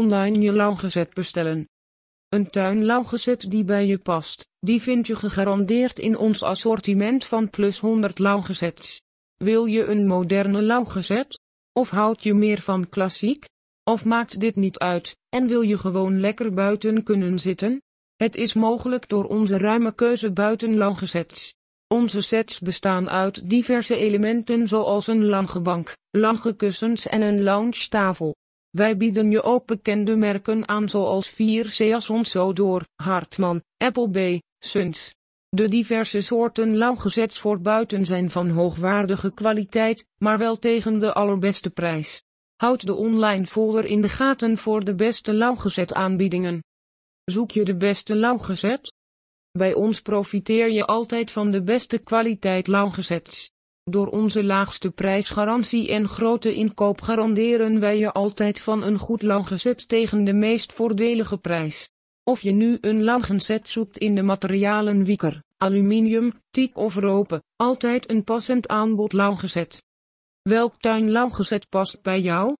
online je lauwgezet bestellen. Een tuinlauwgezet die bij je past, die vind je gegarandeerd in ons assortiment van plus 100 lauwgezets. Wil je een moderne lauwgezet? Of houd je meer van klassiek? Of maakt dit niet uit, en wil je gewoon lekker buiten kunnen zitten? Het is mogelijk door onze ruime keuze buiten lauwgezets. Onze sets bestaan uit diverse elementen zoals een lange bank, lange kussens en een lounge-tafel. Wij bieden je ook bekende merken aan zoals 4C door Hartman, Appleby, Suns. De diverse soorten lauwgezets voor buiten zijn van hoogwaardige kwaliteit, maar wel tegen de allerbeste prijs. Houd de online folder in de gaten voor de beste lauwgezet aanbiedingen. Zoek je de beste lauwgezet? Bij ons profiteer je altijd van de beste kwaliteit lauwgezets. Door onze laagste prijsgarantie en grote inkoop garanderen wij je altijd van een goed lauwgezet tegen de meest voordelige prijs. Of je nu een lauwgezet zoekt in de materialen wieker, aluminium, teak of ropen, altijd een passend aanbod lauwgezet. Welk tuinlauwgezet past bij jou?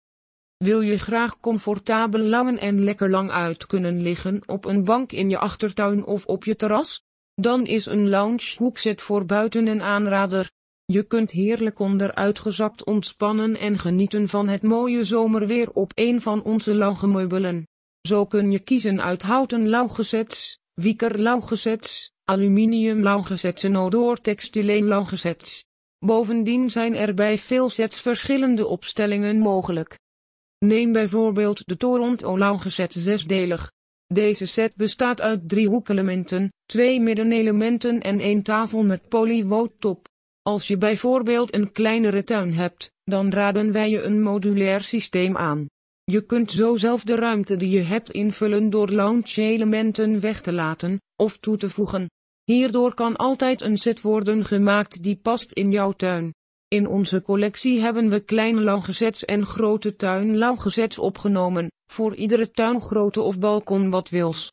Wil je graag comfortabel lang en lekker lang uit kunnen liggen op een bank in je achtertuin of op je terras? Dan is een lounge hoekzet voor buiten een aanrader. Je kunt heerlijk onderuitgezakt ontspannen en genieten van het mooie zomerweer op een van onze lange meubelen. Zo kun je kiezen uit houten lauwgezets, wieker lauwgezets, aluminium lauwgezets en odor textileen lauwgezets. Bovendien zijn er bij veel sets verschillende opstellingen mogelijk. Neem bijvoorbeeld de Toronto lauwgezet zesdelig. Deze set bestaat uit drie hoekelementen, twee middenelementen en één tafel met polywood top. Als je bijvoorbeeld een kleinere tuin hebt, dan raden wij je een modulair systeem aan. Je kunt zo zelf de ruimte die je hebt invullen door lounge-elementen weg te laten, of toe te voegen. Hierdoor kan altijd een set worden gemaakt die past in jouw tuin. In onze collectie hebben we kleine lauwgezets en grote tuinlauwgezets opgenomen, voor iedere tuingrootte of balkon wat wils.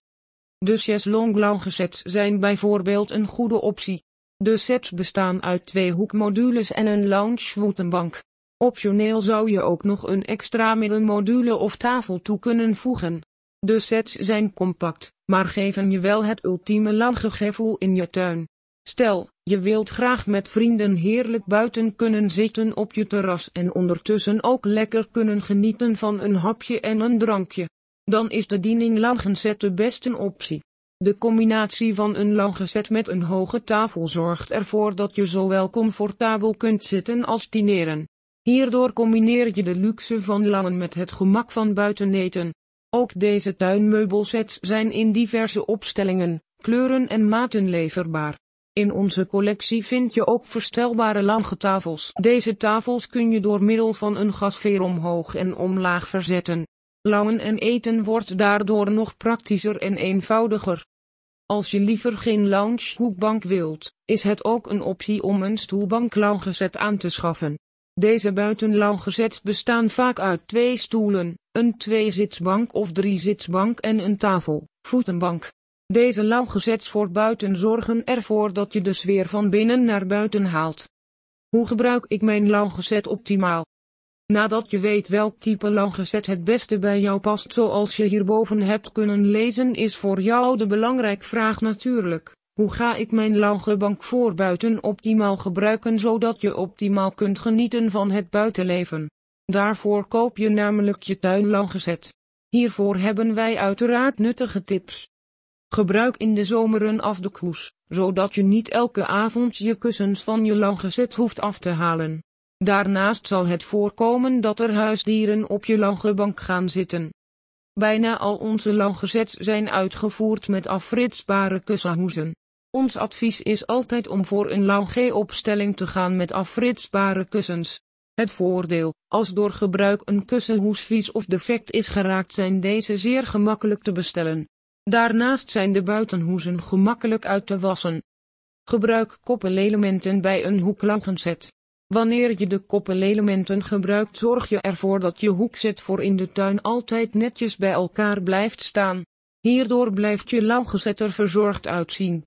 De chaiselong lauwgezets zijn bijvoorbeeld een goede optie. De sets bestaan uit twee hoekmodules en een lounge voetenbank. Optioneel zou je ook nog een extra middenmodule of tafel toe kunnen voegen. De sets zijn compact, maar geven je wel het ultieme langgegevoel in je tuin. Stel, je wilt graag met vrienden heerlijk buiten kunnen zitten op je terras en ondertussen ook lekker kunnen genieten van een hapje en een drankje. Dan is de diening langgezet de beste optie. De combinatie van een langgezet met een hoge tafel zorgt ervoor dat je zowel comfortabel kunt zitten als dineren. Hierdoor combineer je de luxe van langen met het gemak van buiten eten. Ook deze tuinmeubelsets zijn in diverse opstellingen, kleuren en maten leverbaar. In onze collectie vind je ook verstelbare lange tafels. Deze tafels kun je door middel van een gasveer omhoog en omlaag verzetten. Langen en eten wordt daardoor nog praktischer en eenvoudiger. Als je liever geen lounge hoekbank wilt, is het ook een optie om een stoelbank loungezet aan te schaffen. Deze buitenloungezets bestaan vaak uit twee stoelen, een tweezitsbank of driezitsbank en een tafel, voetenbank. Deze lauwgezets voor buiten zorgen ervoor dat je de sfeer van binnen naar buiten haalt. Hoe gebruik ik mijn lauwgezet optimaal? Nadat je weet welk type lauwgezet het beste bij jou past zoals je hierboven hebt kunnen lezen is voor jou de belangrijk vraag natuurlijk. Hoe ga ik mijn lauwgebank voor buiten optimaal gebruiken zodat je optimaal kunt genieten van het buitenleven? Daarvoor koop je namelijk je tuinlauwgezet. Hiervoor hebben wij uiteraard nuttige tips. Gebruik in de zomer een afdekhoes, zodat je niet elke avond je kussens van je lauwgezet hoeft af te halen. Daarnaast zal het voorkomen dat er huisdieren op je lauwgebank gaan zitten. Bijna al onze lauwgezets zijn uitgevoerd met afritsbare kussenhoezen. Ons advies is altijd om voor een lauwg-opstelling te gaan met afritsbare kussens. Het voordeel, als door gebruik een kussenhoes vies of defect is geraakt zijn deze zeer gemakkelijk te bestellen. Daarnaast zijn de buitenhoezen gemakkelijk uit te wassen. Gebruik koppelelementen bij een hoeklangenzet. Wanneer je de koppelelementen gebruikt zorg je ervoor dat je hoekzet voor in de tuin altijd netjes bij elkaar blijft staan. Hierdoor blijft je lauwgezet er verzorgd uitzien.